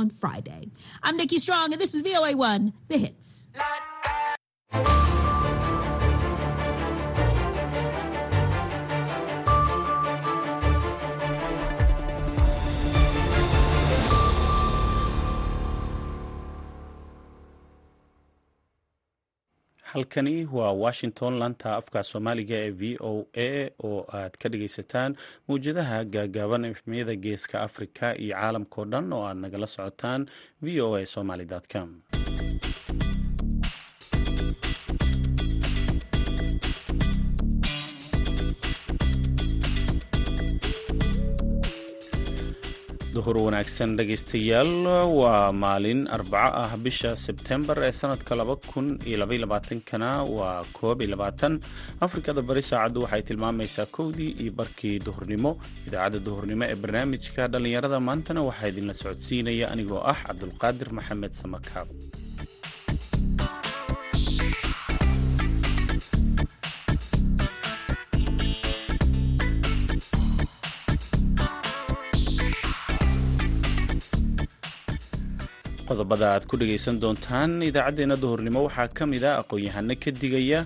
on Friday. I'm Nikki Strong, and this is VOA1, The Hits. Halkani waa washington laanta afka soomaaliga ee v o a oo aad ka dhagaysataan mawjadaha gaagaaban efmiyada geeska afrika iyo caalamkao dhan oo aad nagala socotaan v o a somaly com duhur wanaagsan dhegaystayaal. Waa maalin arbaco ah bisha sebtembar ee sanadka laba kun iyo labaylabaatankana waa koob iyo labaatan. Afrikada bari saacaddu waxay tilmaamaysaa kowdii iyo barkii duhurnimo. Idaacadda duhurnimo ee barnaamijka dhallinyarada maantana waxaa idinla socodsiinaya anigoo ah cabdulqaadir maxamed samakaab qodobada aad ku dhagaysan doontaan. Idaacaddeenna duhurnimo waxaa ka mid a aqoon-yahano ka digaya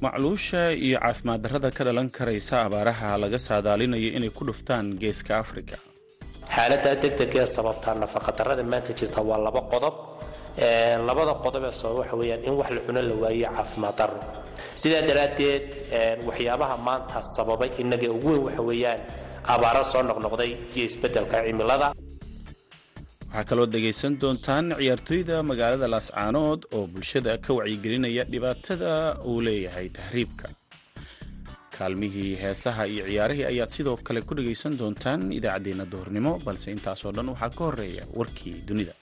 macluusha iyo caafimaad darrada ka dhalan karaysa abaaraha laga saadaalinayo inay ku dhuftaan geeska afrika. Xaaladda degdegee sababtaa nafaqadarrada maanta jirta waa laba qodob. Labada qodob ee sabab waxa weyaan in wax la cuno la waayo caafimaad darro sidaa daraaddeed waxyaabaha maanta sababay innaga ugu weyn waxa weeyaan abaaro soo noqnoqday iyo isbeddelka cimilada waxaa kaloo dhegaysan doontaan ciyaartooyda magaalada laascaanood oo bulshada ka wacyigelinaya dhibaatada uu leeyahay tahriibka. Kaalmihii heesaha iyo ciyaarihii ayaad sidoo kale ku dhagaysan doontaan idaacaddeenna duhurnimo balse intaasoo dhan waxaa ka horreeya warkii dunida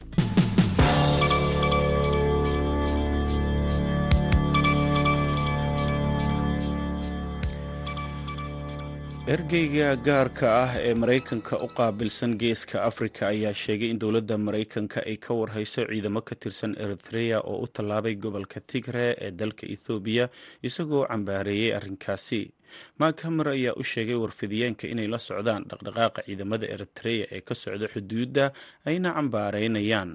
ergeyga gaarka ah ee maraykanka u qaabilsan geeska afrika ayaa sheegay in dowladda maraykanka ay ka warhayso ciidamo ka tirsan eritrea oo u tallaabay gobolka tigre ee dalka ethoobiya isagoo cambaareeyey arrinkaasi. Mak hamer ayaa u sheegay warfidiyeenka inay la socdaan dhaqdhaqaaqa ciidamada eritrea ee ka socda xuduudda ayna cambaareynayaan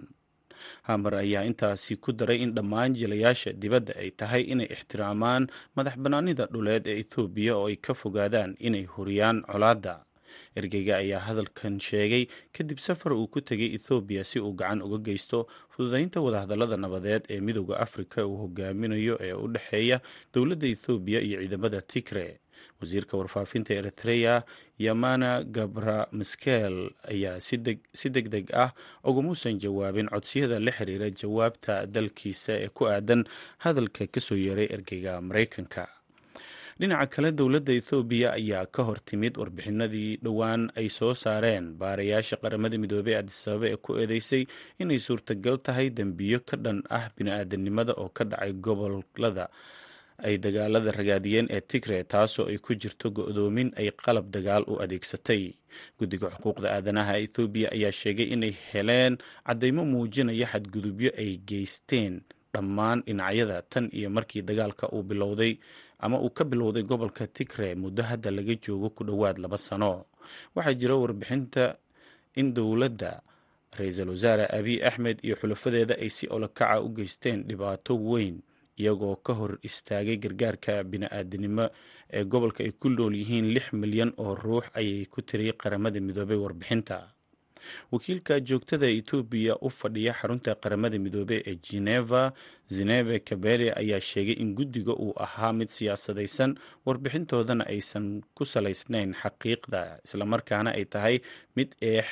hamer ayaa intaasi ku daray in dhammaan jilayaasha dibadda ay tahay inay ixtiraamaan madax bannaanida dhuleed ee ethoobiya oo ay ka fogaadaan inay huriyaan colaadda. Ergeyga ayaa hadalkan sheegay kadib safar uu ku tegay ethoobiya si uu gacan uga geysto fududeynta wadahadallada nabadeed ee midooda afrika uu hogaaminayo ee u dhexeeya dowladda ethoobiya iyo ciidamada tigre wasiirka warfaafinta eritrea yamana gabra maskel ayaa si deg deg ah ugamuusan jawaabin codsiyada la xiriira jawaabta dalkiisa ee ku aadan hadalka ka soo yeeray ergeyga maraykanka dhinaca kale dowladda ethoobiya ayaa ka hor timid warbixinadii dhowaan ay soo saareen. Baarayaasha qaramada midoobey adisababa ee ku eedeysay inay suurtagal tahay dembiyo ka dhan ah bini-aadanimada oo ka dhacay gobollada ay dagaalada ragaadiyeen ee tigre taasoo ay ku jirto go-doomin ay qalab dagaal u adeegsatay. Guddiga xuquuqda aadanaha ethoobiya ayaa sheegay inay heleen caddeymo muujinaya xadgudubyo ay geysteen dhammaan dhinacyada tan iyo markii dagaalka uu bilowday ama uu ka bilowday gobolka tigre muddo hadda laga joogo ku dhowaad laba sano. Waxaa jira warbixinta in dowladda ra'iisul wasaare abiy axmed iyo xulafadeeda ay si olokaca u geysteen dhibaato weyn iyagoo ka hor istaagay gargaarka bini-aadanimo ee gobolka ay ku nool yihiin lix milyan oo ruux ayay ku tiriyay qaramada midoobey warbixinta. Wakiilka joogtada etoobiya u fadhiya xarunta qaramada midoobey ee geneva zenebe kabele ayaa sheegay in guddiga uu ahaa mid siyaasadaysan warbixintoodana aysan ku salaysnayn xaqiiqda islamarkaana ay tahay mid eex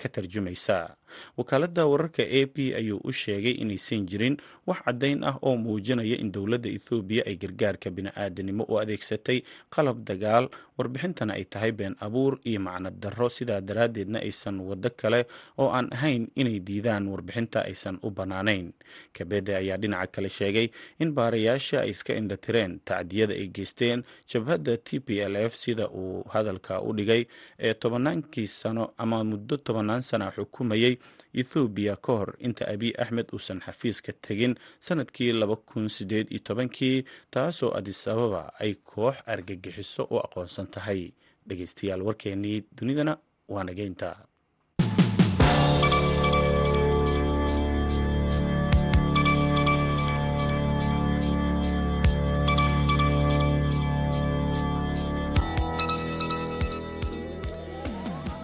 ka tarjumaysa wakaaladda wararka a p ayuu u sheegay inaysan jirin wax caddayn ah oo muujinaya in dowladda ethoobiya ay gargaarka bini-aadanimo u adeegsatay qalab dagaal warbixintana ay tahay been abuur iyo macno darro. Sidaa daraaddeedna aysan waddo kale oo aan ahayn inay diidaan warbixinta aysan u bannaanayn. Kabede ayaa dhinaca kale sheegay in baarayaasha ay iska indhatireen tacdiyada ay geysteen jabhadda t p l f sida uu hadalka u dhigay ee tobannaankii sano ama muddo tobannaan sana xukumayay ethoobiya ka hor inta abiy axmed uusan xafiiska tegin sannadkii laba kun sideed iyo tobankii taasoo adis ababa ay koox argagixiso u aqoonsan tahay. Dhegeystayaal warkeennii dunidana waa nageynta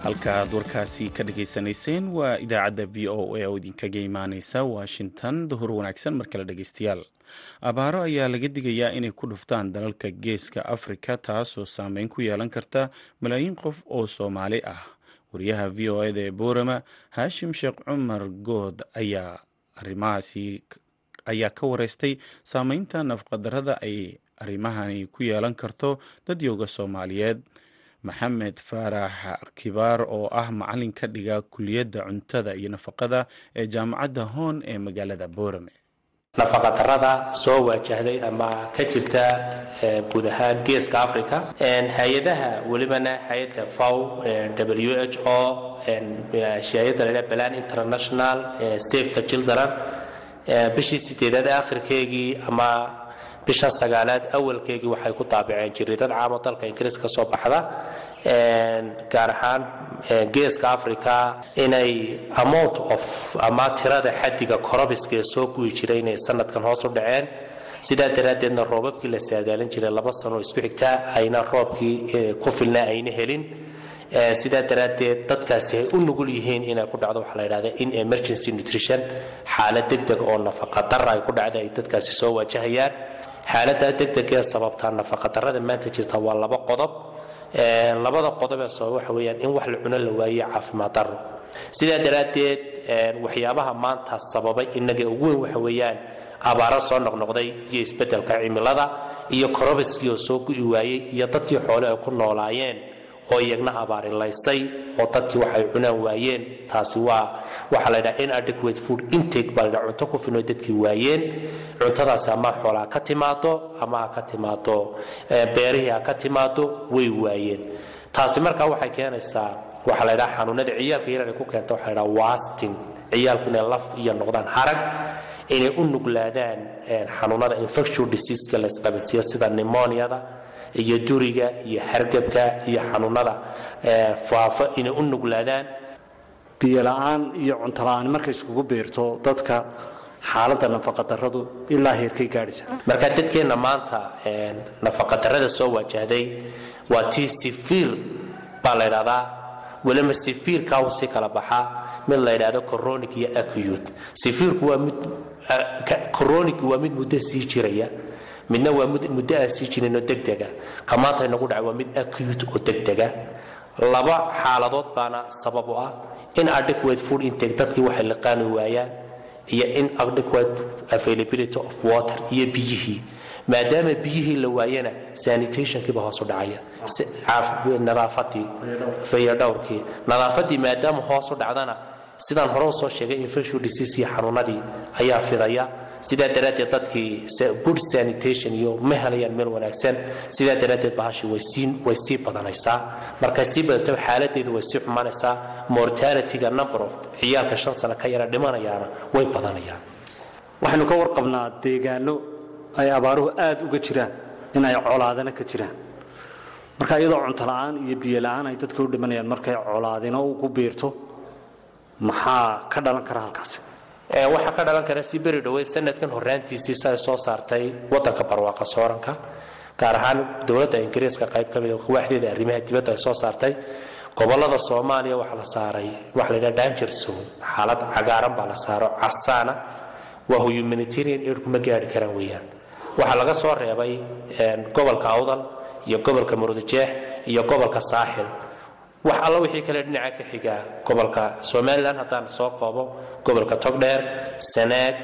halka aad warkaasi ka dhagaysanayseen waa idaacadda v o a oo idinkaga imaaneysa washington. Duhur wanaagsan mar kale dhegeystayaal abaaro ayaa laga digayaa inay ku dhuftaan dalalka geeska afrika taasoo saameyn ku yeelan karta malaayiin qof oo soomaali ah. Wariyaha v o eda ee boorama haashim sheekh cumar good ayaa arrimahaasi ayaa ka wareystay saameynta nafqadarrada ay arrimahani ku yeelan karto dadyooga soomaaliyeed maxamed faarax kibaar oo ah macalin ka dhiga kuliyadda cuntada iyo nafaqada ee jaamacadda hoon ee magaalada boorame nafaqadarrada soo waajahday ama ka jirta guud ahaan geeska africa hay'adaha welibana hay'adda fow w h o hay'adda la balan international safety children bishii sideedaad akhirkeygii ama bisha sagaalaad awalkeygii waxay ku daabaceen jiriidad caamo dalka ingiriis ka soo baxda gaar ahaan geeska africa inay amount of ama tirada xadiga korobiska ee soo guyi jiray inay sanadkan hoos u dhaceen. Sidaa daraaddeedna roobabkii la saadaalin jiray laba sano isku xigtaa ayna roobkii ku filnaa ayna helin. Sidaa daraaddeed dadkaasi ay u nugul yihiin inay ku dhacdo waxaa la yidhahda in emergency nutrition xaalad degdeg oo nafaqadara ay ku dhacda ay dadkaasi soo waajahayaan xaalada degdegee sababtaa nafaqadarrada maanta jirta waa laba qodob. Labada qodob ee sabab waxa weyaan in wax la cuno la waaye caafimaad daro sidaa daraaddeed waxyaabaha maanta sababay inaga ugu weyn waxa weeyaan abaaro soo noqnoqday iyo isbeddelka cimilada iyo korobiskii oo soo gu'i waayey iyo dadkii xoole ay ku noolaayeen oo iyagna abaarilaysay oo dadkii waxay cunaan waayeen. Taasi waa waxaa la ydhaha inadequate food intake baa la ydhaha cunto ku filno dadkii waayeen. Cuntadaasi ama xoolaa ka timaado ama ha ka timaado beerihii ha ka timaado way waayeen. Taasi markaa waxay keenaysaa waxaa la ydhaha xanuunada ciyaalka yaryar ku keenta waxa la ydhaha wasting. Ciyaalku inay laf iyo noqdaan harag inay u nuglaadaan xanuunada infectial diseaseska la isqabadsiiyo sida nimoniada iyo duriga iyo hargabka iyo xanuunada faafa inay u nuglaadaan. Biyola-aan iyo cuntola-aan markay iskugu biirto dadka xaaladda nafaqadarradu ilaa heerkay gaadhaysa marka dadkeenna maanta nafaqadarrada soo waajahday waa tii sifiir baa la ydhahdaa weliba sifiirkaa u si kala baxaa mid la ydhahdo coronic iyo acute. Sifiirku waa mid coronic waa mid muddo sii jiraya midna waa muddo aan sii jirinoo degdega. Ka maanta inagu dhaca waa mid acute oo degdega. Laba xaaladood baana sabab u ah in adequate food intake dadkii waxay liqaani waayaan iyo in adequate availability of water iyo biyihii. Maadaama biyihii la waayana sanitationkiiba hoos u dhacaya. Nadaafadii fayadhowrkii. Nadaafadii maadaama hoos u dhacdana sidaan hore u soo sheegay infectial disease iyo xanuunadii ayaa fidaya sidaa daraaddeed dadkii good sanitation iyo ma helayaan meel wanaagsan sidaa daraaddeed bahashii way sii badanaysaa. Markay sii badato xaaladeedu way sii xumaanaysaa. Mortalityga number of ciyaalka shan sano ka yara dhimanayaana way badanayaan. Waxaynu ka warqabnaa deegaano ay abaaruhu aad uga jiraan in ay colaadana ka jiraan. Marka iyadoo cuntola-aan iyo biyola-aan ay dadka u dhimanayaan markay colaadina ugu biirto maxaa ka dhalan kara halkaasi waxaa ka dhalan kara si beri dhoweyd sanadkan horaantiisii si ay soo saartay wadanka barwaaqa sooranka gaar ahaan dowladda ingiriiska qayb ka mid waaxdeeda arrimaha dibadda ay soo saartay. Gobolada soomaaliya waxaa la saaray waxa la yidhaha danger zone xaalad cagaaran baa la saaro casaana waa humanitarian aid kuma gaari karaan weeyaan. Waxaa laga soo reebay gobolka awdal iyo gobolka murudijeex iyo gobolka saaxil wax alla wixii kale dhinaca ka xiga gobolka somalilan haddaan soo koobo gobolka togdheer sanaag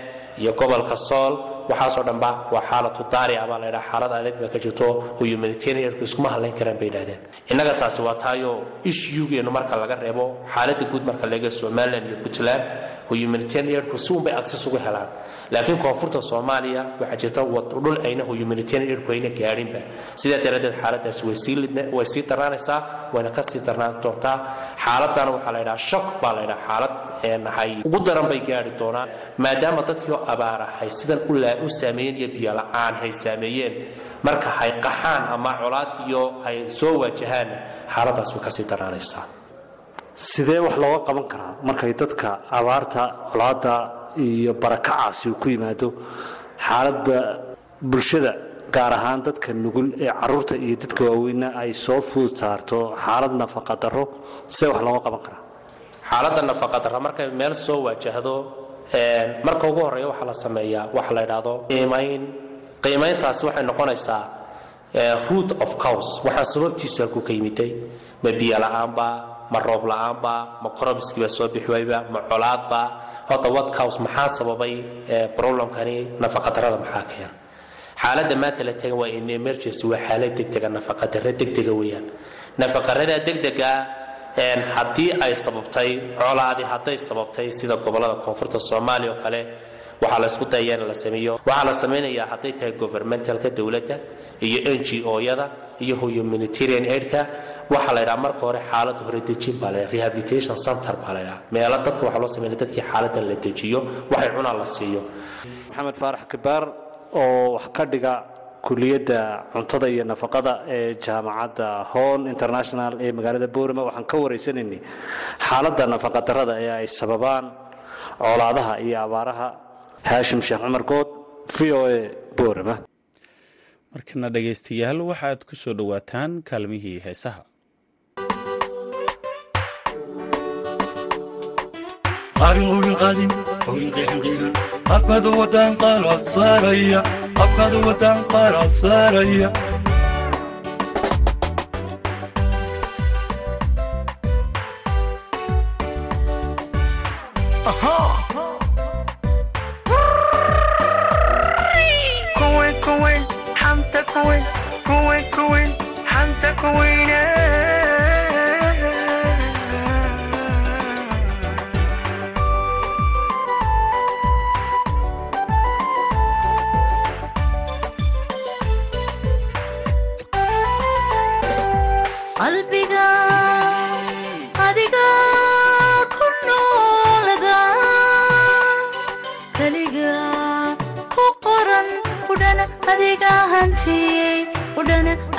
iyo gobolka sool waxaasoo dhanba waa xaalatu daarica baa la ydhaha xaalad adag baa ka jirto oo humanitarianku iskuma hadlayn karaan bay yidhahdeen innaga taasi waa taayoo ishyugeenu marka laga reebo xaaladda guud marka laga somalilan iyo puntland oo humanitarianku si unbay access ugu helaan. Laakiin koonfurta soomaaliya waxaa jirta dhul ayna humanitarianku ayna gaadhinba sidaa daraaddeed xaaladaasi way sii darnaanaysaa wayna ka darnaan doontaa. Xaaladana waxaa la ydhaha shok baa la ydhaha xaalad ugu daran bay gaari doonaan maadaama dadkii oo abaarahay sidan u saameeyeen iyo biyola-aan hay saameeyeen. Marka hay qaxaan ama colaad iyo hay soo waajahaanna xaaladaas way ka sii darnaanaysaa sidee wax looga qaban karaa markay dadka abaarta colaadda iyo barakacaasi uu ku yimaado? Xaaladda bulshada gaar ahaan dadka nugul ee carruurta iyo dadka waaweynna ay soo fuud saarto xaalad nafaqa darro. See wax looga qaban karaa? Xaaladda nafaqadarra markay meel soo waajahdo marka ugu horreeya waxaa la sameeyaa waxa la idhaahdo qiimayn. Qiimayntaasi waxay noqonaysaa root of cows. Waxaa sababtiisu halkuu ka yimiday ma biyo la'aanba ma roob la'aanba ma korobiskiiba soo bixi ma colaadba. Horta what cows maxaa sababay problemkani? Nafaqadarrada maxaa keena xaaladda maanta la tagan waa in emergency waa xaalad degdega nafaqadarre degdega weeyaan. Nafaqarrada degdega haddii ay sababtay colaadi hadday sababtay sida gobollada koonfurta soomaaliya oo kale waxaa la isku dayaya in la sameeyo. Waxaa la samaynayaa hadday tahay governmentalka dowladda iyo n g o-yada iyo humanitarian aidka. Waxaa la ydhaha marka hore xaalad hore dejin baa la rehabilitation center baa la ydhaha meelo dadka waxaa loo sameynaya dadkii xaaladan la dejiyo waxay cunaan la siiyo. Maxamed faarax kibaar oo wax ka dhiga kuliyadda cuntada iyo nafaqada ee jaamacadda hon international ee magaalada boorama waxaan ka waraysanaynay xaaladda nafaqadarrada ee ay sababaan colaadaha iyo abaaraha. Haashim sheekh cumar good v o a boorama. Markana dhegaystayaal waxaad ku soo dhowaataan kaalmihii heesaha. Saaraya abkadu wadan qalad saaraya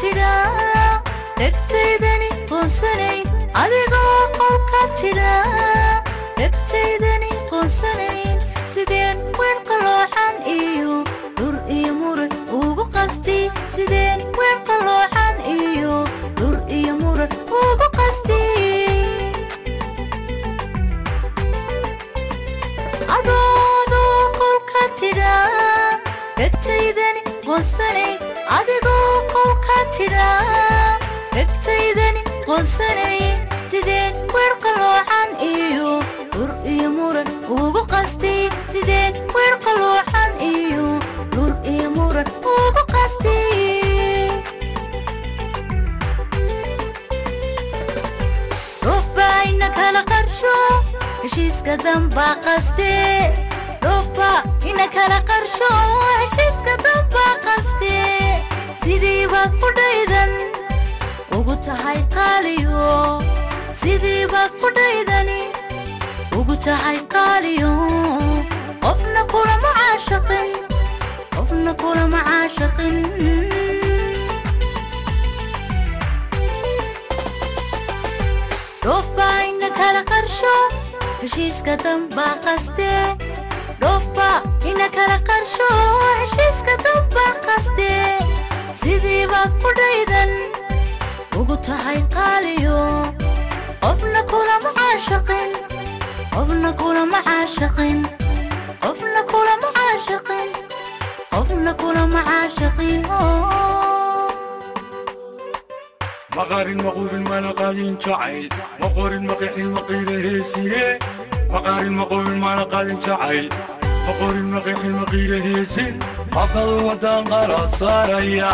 qolka tidha dhegtaydani qoonsanayn adigoo qolka heshiiska dambaa qaste dhoofbaa ina kala qarsho heshiiska dambaa qaste sidii baad qudhaydan ugu tahay qaaliyo qofna kulama caashaqin qofna kulama caashaqin qofna kulama caashaqin qofna kulama caashaqin maqaarin maquubin mana qaadin jacayl maqorin maqixin maqiira heesine maqaarin maquubin mana qaadin jacayl. Maqorin maqixin maqiira heesin abkadu wadan qala saaraya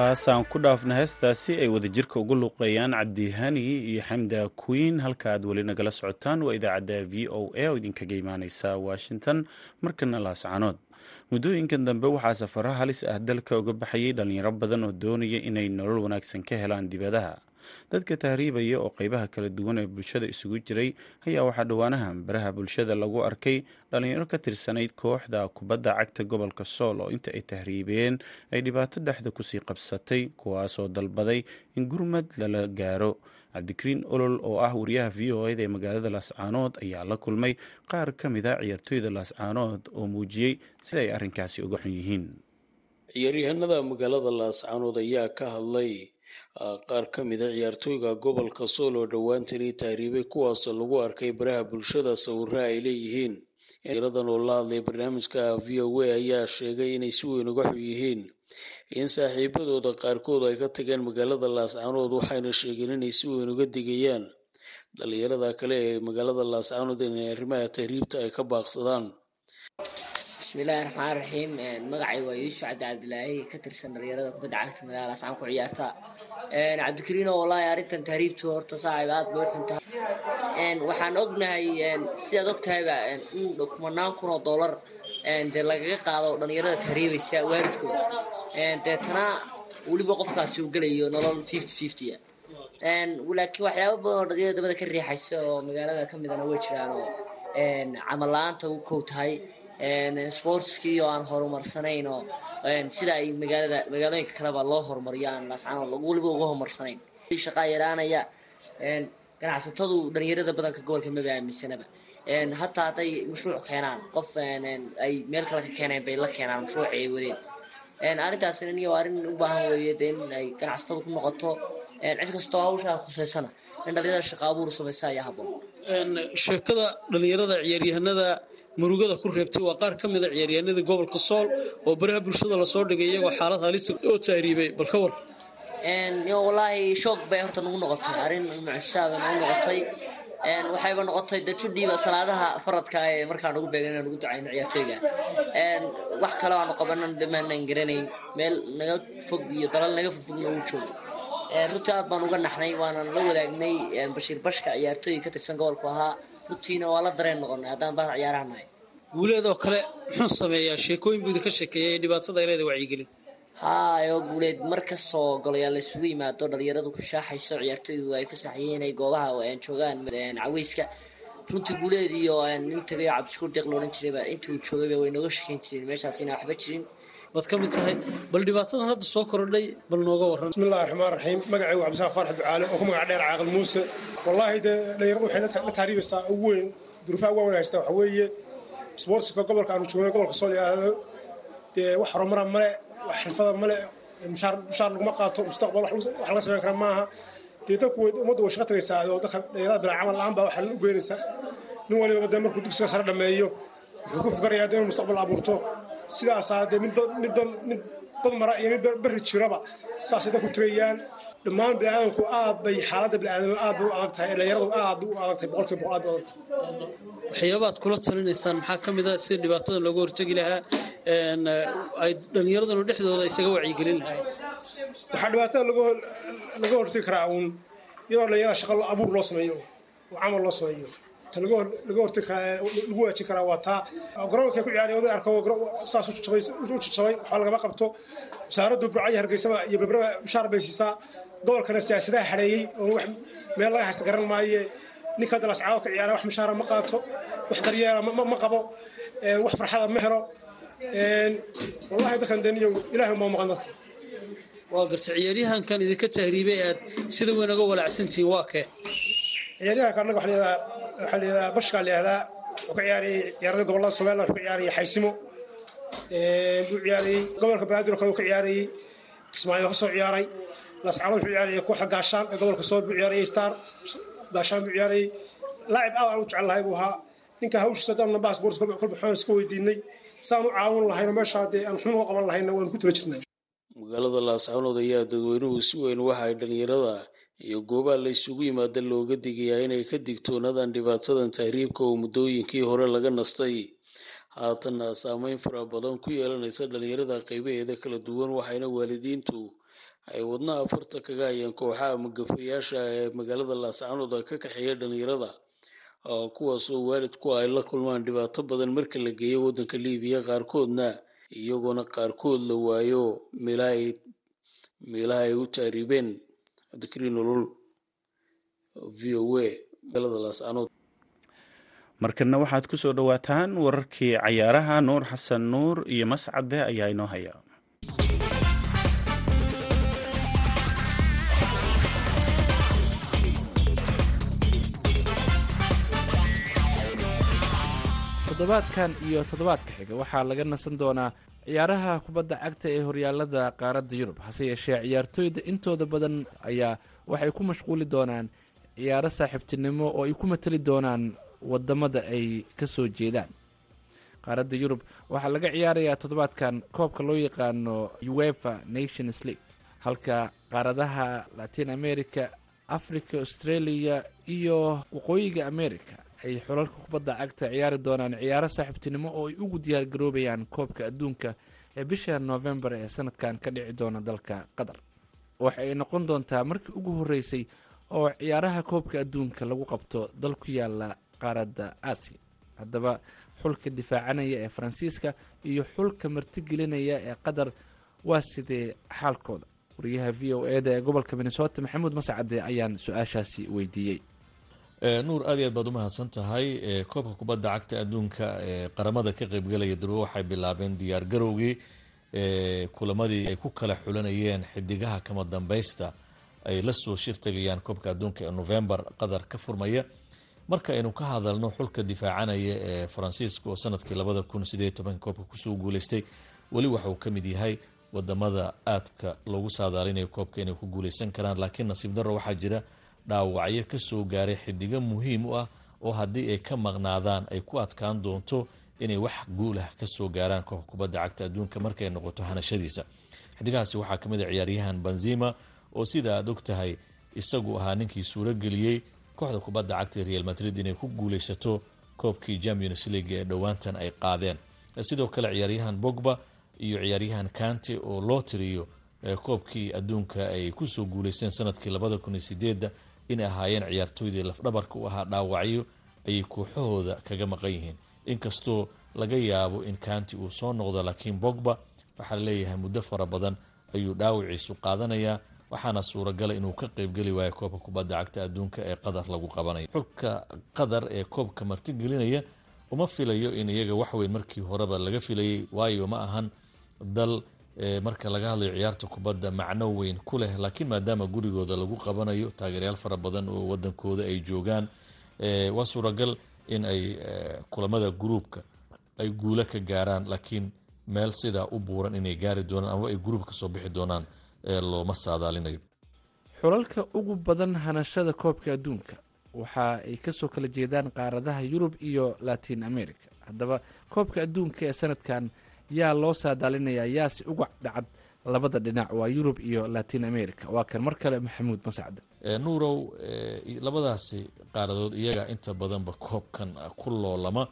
intaasaan ku dhaafna heestaasi ay wadajirka ugu luuqeeyaan cabdihani iyo xamda queen. Halka aad weli nagala socotaan waa idaacadda v o a oo idinkaga imaaneysa washington. Markana laascanood muddooyinkan dambe waxaa safaro halis ah dalka uga baxayay dhalinyaro badan oo doonaya inay nolol wanaagsan ka helaan dibadaha dadka tahriibaya oo qeybaha kala duwan ee bulshada isugu jiray ayaa waxaa dhowaanahan baraha bulshada lagu arkay dhalinyaro ka tirsanayd kooxda kubadda cagta gobolka sool oo inta ay tahriibeen ay dhibaato dhexda ku sii qabsatay kuwaasoo dalbaday in gurmad lala gaaro. Cabdikariin olol oo ah wariyaha v o eda ee magaalada laascaanood ayaa la kulmay qaar ka mid a ciyaartooyda laascaanood oo muujiyey sida ay arrinkaasi uga xun yihiin. Ciyaaryahanada magaalada laascaanood ayaa ka hadlay qaar ka mid a ciyaartooyga gobolka sool oo dhowaantani tahriibay kuwaasoo lagu arkay baraha bulshada sawirra ay leeyihiin. Ciyaaradan oo la hadlay barnaamijka v o a ayaa sheegay inay si weyn uga xun yihiin in saaxiibadooda qaarkood ay ka tageen magaalada laascaanood waxayna sheegeen inay si weyn uga digayaan dhalinyarada kale ee magaalada laascaanood inay arrimaha tahriibta ay ka baaqsadaan bismillaahi raxmaan raxiim magacayga waa yuusuf cabdi cabdilaahi ka tirsan dhalinyarada kubadda cagta magaalada ascaan ku ciyaarta cabdikariino wallaahi arrintan tahriibtu horta saaxiib aad bay u xun tahay. Waxaan ognahay sidaad ogtahayba in kumanaan kun oo dollar dee lagaga qaado dhalinyarada tahriibaysa waalidkood. Deetana weliba qofkaasi uu gelayo nolol fifty fifty. Ah laakiin waxyaaba badan oo dhalinyarada dabada ka riixaysa oo magaalada ka midana way jiraan oo camal la'aanta u kow tahay sportskii oo aan horumarsanayn oo sida ay magaalada magaalooyinka kaleba loo horumariyo aan laascaanood weliba uga horumarsanayn. Shaqaa yaraanaya ganacsatadu dhalinyarada badanka gobolka maba aaminsanaba hataa hadday mashruuc keenaan qof ay meel kale ka keeneen bay la keenaan mashruuci ay wadeen arrintaasina niyo arrin u baahan weeye in ay ganacsatadu ku noqoto. Cid kastoo hawshaa khuseysana in dhalinyarada shaqa abuur samaysa ayaa habboon. Sheekada dhalinyarada ciyaaryahanada murugada ku reebtay waa qaar ka mid a ciyaaryahanada gobolka sool oo baraha bulshada la soo dhigay iyagoo xaalad halisa oo tahriibay bal ka war wallaahi shoog bay horta nagu noqotay arrin mucjisaa bay nagu noqotay. Waxayba noqotay de salaadaha faradka ee markaan ugu beegan inaan ducayno ciyaartooyga wax kale aanu qabanan dhamaanan garanayn. Meel naga fog iyo dalal naga fogfogna uu joogo. Runtii aad baan uga naxnay waanan la wadaagnay bashiir bashka ciyaartooyga ka tirsan gobolku ahaa. Runtiina waa la dareen noqonay haddaan baa ciyaaraha guuleed oo kale muxuu sameeyaa sheekooyin buu idinka sheekeeyay ee dhibaatada ay leedahay wacyigelin haa oo guuleed mar kastoo golayaal la isugu yimaado dhalinyaradu ku shaaxayso ciyaartooygu ay fasaxayeen inay goobaha joogaan caweyska. Runtii guuleed iyo nin tagayo cabdishukuur deeq loodhan jirayba intii uu joogayba way nooga shekeyn jireen meeshaas inaan waxba jirin. Baad ka mid tahay bal dhibaatadan hadda soo kordhay bal nooga warran. Bismillahi raxmaan raxiim magacaygu cabdisaaq faarax ducaale oo ku magac dheer caaqil muuse. Wallaahi dee dhalinyaradu waxay la taariibaysaa ugu weyn duruufaha ugu weyn haysta waxa weeye isboortska gobolka aanu joogno gobolka sool yidhaahdo dee wax horumara male wax xirfada male mushaar laguma qaato mustaqbal wax laga samayn kara maaha dee dadku ummaddu way shaqo tagaysaa oo dadka dhalinyarada bilaa camal la'aan baa waxaa u geynaysaa nin waliba dee markuu dugsiga sare dhameeyo wuxuu ku fikarayaa inuu mustaqbal abuurto sidaasaa dee mid mid mid dad mara iyo mid berri jiraba saasay dadku tegayaan dhammaan biniaadamku aad bay xaaladda biniaadam aad bay u adag tahay dhalinyaradu aad bay u adag tahay boqolkiiba boqol aad bay u adag tahay waxyaabaad kula talinaysaan. Maxaa ka mid a sida dhibaatada looga hortegi lahaa ay dhallinyaradanu dhexdooda isaga wacyigelin lahayd waxaa dhibaatada laga hortegi karaa uun iyadoo dhalinyarada shaqa abuur loo sameeyo oo camal loo sameeyo. Ta laga hortagi karaa lagu waajin karaa waa taa. Garoonka ku ciyaaraya oday arko saas u jajabay waxba lagama qabto. Wasaaraddu burcaya hargeysaba iyo bebraba mushaar bay siisaa gobolkana siyaasadaha xareeyey oo wax meel laga haysta garan maaye. Ninka hadda lascaado ka ciyaara wax mushaara ma qaato wax daryeela ma qabo wax farxada ma helo. Wallahi dadkan deniyo ilaahay uma maqan dadka. Waa garta ciyaaryahankan idinka tahriibay aad sida weyn uga walacsantihiin waa kee? Ciyaaryahanka annaga waxaa layihahdaa bashkaa layihahdaa wuxuu ka ciyaarayay ciyaarada gobollada somaliland wuxuu ka ciyaarayay xaysimo wuxuu ciyaarayay gobolka banaadir oo kale uu ka ciyaarayay kismaayo ka soo ciyaaray lascaano wuxuu ciyaarayay kooxda gaashaan ee gobolka sool buu ciyaarayay star. Gaashaan buu ciyaarayay. Laacib aad aan u jecel buu ahaa. Ninka hawshiisa dhanna baasboort kolba xoon iska weydiinay. Saan u caawin lahayno meeshaa dee aan xun uga qaban lahayna waanu ku tala jirnaa magaalada laascaanood ayaa dadweynuhu si weyn waxa ay dhallinyarada iyo goobaha la isugu yimaada looga digayaa inay ka digtoonaadaan dhibaatadan tahriibka oo muddooyinkii hore laga nastay. Haatanna saameyn fara badan ku yeelanaysa dhallinyarada qaybaheeda kala duwan waxayna waalidiintu ay wadnaha farta kaga hayaan kooxaha magafayaasha ee magaalada laascaanood ka kaxeeya dhallinyarada kuwaasoo waalidku ay la kulmaan dhibaato badan marka la geeyo waddanka liibiya qaarkoodna iyagoona qaarkood la waayo meelaha ay u taariibeen cabdikariin nolol. V o a magaalada laascaanood markana waxaad ku soo dhowaataan wararkii cayaaraha nuur xasan nuur iyo mascade ayaa inoo haya toddobaadkan iyo toddobaadka xiga waxaa laga nasan doonaa ciyaaraha kubadda cagta ee horyaalada qaaradda yurub. Hase yeeshee ciyaartooyda intooda badan ayaa waxay ku mashquuli doonaan ciyaaro saaxiibtinimo oo ay ku matali doonaan waddamada ay ka soo jeedaan. Qaaradda yurub waxaa laga ciyaarayaa toddobaadkan koobka loo yaqaano uefa nations league. Halka qaaradaha latin america africa australia iyo waqooyiga america ay xulalka kubadda cagta ciyaari doonaan ciyaaro saaxiibtinimo oo ay ugu diyaargaroobayaan koobka adduunka ee bisha novembar ee sanadkan ka dhici doona dalka qatar. Waxa ay noqon doontaa markii ugu horreysay oo ciyaaraha koobka adduunka lagu qabto dal ku yaalla qaaradda aasiya. Haddaba xulka difaacanaya ee faransiiska iyo xulka martigelinaya ee qatar waa sidee xaalkooda? Wariyaha v o eda ee gobolka minnesota maxamuud mascade ayaan su'aashaasi weydiiyey nuur aad iyo aad baad u tahay koobka kubadda cagta adduunka ee qaramada ka qeybgalaya durbo waxay bilaabeen diyaar garowgii kulamadii ay ku kala xulanayeen xidigaha kama dambaysta ay la soo shirtagayaan koobka adduunka ee novembar qatar ka furmaya. Marka aynu ka hadalno xulka difaacanaya ee faransiiska oo sannadkii labada kun sideed tobanka koobka ku soo guuleystay weli waxauu ka mid yahay waddamada aadka loogu saadaalinayo koobka inay ku guuleysan karaan. Laakiin nasiib darro waxaa jira dhaawacyo ka soo gaaray xidigo muhiim u ah oo haddii ay ka maqnaadaan ay ku adkaan doonto inay wax guulah ka soo gaaraan koobka kubadda cagta adduunka markay noqoto hanashadiisa. Xidigahaasi waxaa ka mid a ciyaaryahan benzima oo sida aad og tahay isagu ahaa ninkii suurageliyey kooxda kubadda cagta real madrid inay ku guuleysato koobkii champions league ee dhowaantan ay qaadeen. Sidoo kale ciyaaryahan bogba iyo ciyaaryahan kante oo loo tiriyo koobkii adduunka ay ku soo guuleysteen sannadkii labada kun iyo sideedda inay ahaayeen ciyaartooydii lafdhabarka u ahaa dhaawacyo ayay kooxahooda kaga maqan yihiin. Inkastoo laga yaabo in kanti uu soo noqdo laakiin bogba waxaa la leeyahay muddo fara badan ayuu dhaawiciisu qaadanayaa waxaana suuragala inuu ka qeybgeli waayo koobka kubadda cagta adduunka ee qatar lagu qabanayo xulka qatar ee koobka martigelinaya uma filayo in iyaga waxweyn markii horeba laga filayay waayo ma ahan dal marka laga hadlayo ciyaarta kubadda macno weyn ku leh laakiin maadaama gurigooda lagu qabanayo taageeryaal fara badan oo wadankooda ay joogaan waa suuragal in ay kulamada gruubka ay guulo ka gaaraan laakiin meel sidaa u buuran inay gaari doonaan ama ay gruub ka soo bixi doonaan looma saadaalinayo. Xulalka ugu badan hanashada koobka adduunka waxa ay ka soo kala jeedaan qaaradaha yurub iyo latin america. Haddaba koobka adduunka ee sanadkan yaa loo saadaalinayaa yaase uga dhacad labada dhinac waa yurub iyo latin america. Waa kan mar kale maxamuud mascade nuurow labadaasi qaaradood iyaga inta badanba koobkan ku loolama.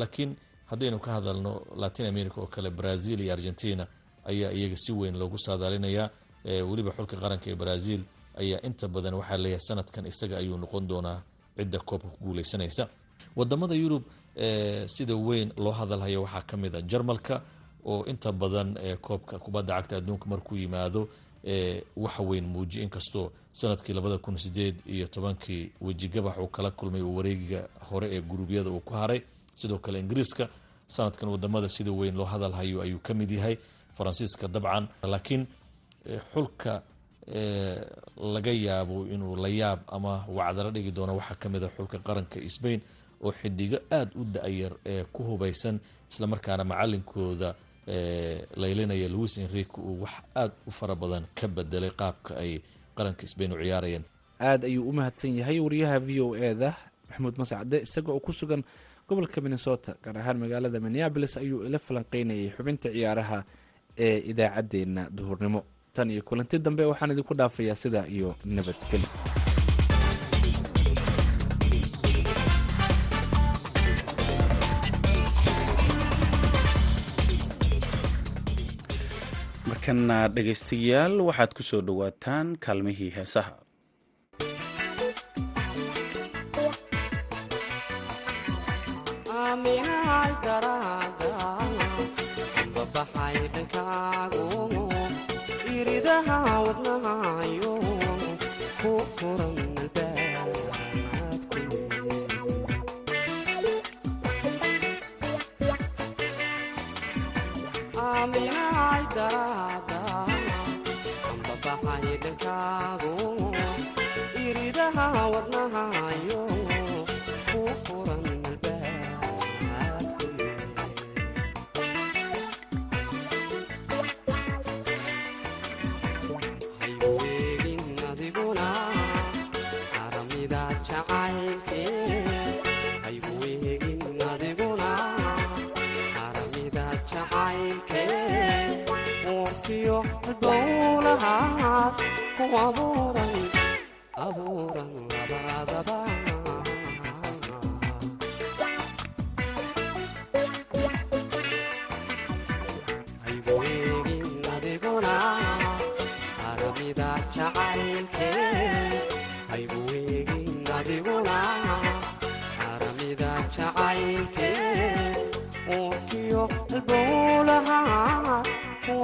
Laakiin haddaynu ka hadalno latin america oo kale brazil iyo argentina ayaa iyaga si weyn loogu saadaalinayaa weliba xulka qaranka ee brazil ayaa inta badan waxaa leeyahay sanadkan isaga ayuu noqon doonaa cidda koobka ku guuleysanaysa waddamada yurub sida weyn loo hadalhayo waxaa ka mid a jarmalka oo inta badan koobka kubadda cagta adduunka markuu yimaado waxa weyn muujiye inkastoo sannadkii labada kun sideed iyo tobankii wejigabax uu kala kulmay oo wareegiga hore ee guruubyada uu ku haray. Sidoo kale ingiriiska sanadkan waddamada sida weyn loo hadalhayo ayuu ka mid yahay. Faransiiska dabcan laakiin xulka laga yaabo inuu la yaab ama wacdala dhigi doono waxaa ka mid a xulka qaranka sbain oo xidigo aada u da-yar ee ku hubaysan islamarkaana macalinkooda laylinaya louis enrique uu wax aada u fara badan ka bedelay qaabka ay qaranka sbain u ciyaarayeen. Aada ayuu u mahadsan yahay wariyaha v o e da maxamuud mascade isaga oo ku sugan gobolka minnesota gaar ahaan magaalada minneabolis ayuu ila falanqeynayay xubinta ciyaaraha ee idaacaddeenna duhurnimo. Tan iyo kulanti dambe waxaan idinku dhaafayaa sidaa iyo nabadgelyo markana dhegaystayaal waxaad ku soo dhowaataan kaalmihii heesaha ay dhankaagu iridaha wadnaha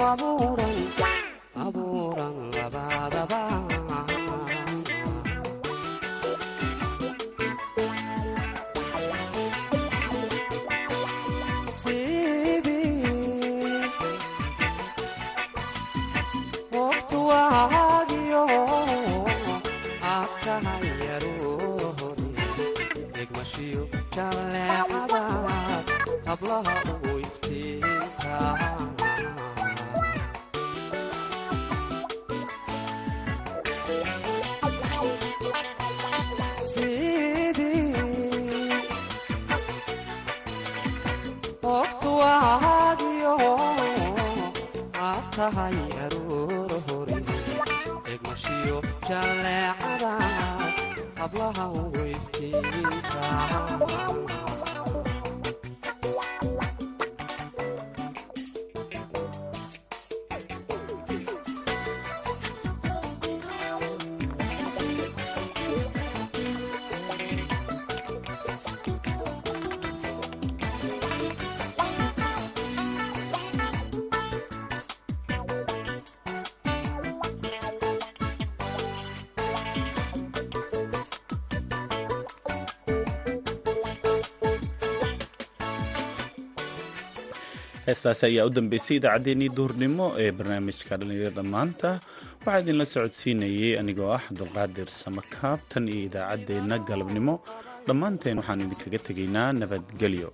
amor heestaasi ayaa u dambeysay idaacaddeenii duhurnimo ee barnaamijka dhallinyarada maanta. Waxaa idinla socodsiinayay anigoo ah cabdulqaadir samakaab tan iyo idaacaddeenna galabnimo. Dhammaanteen waxaan idinkaga tegaynaa nabadgelyo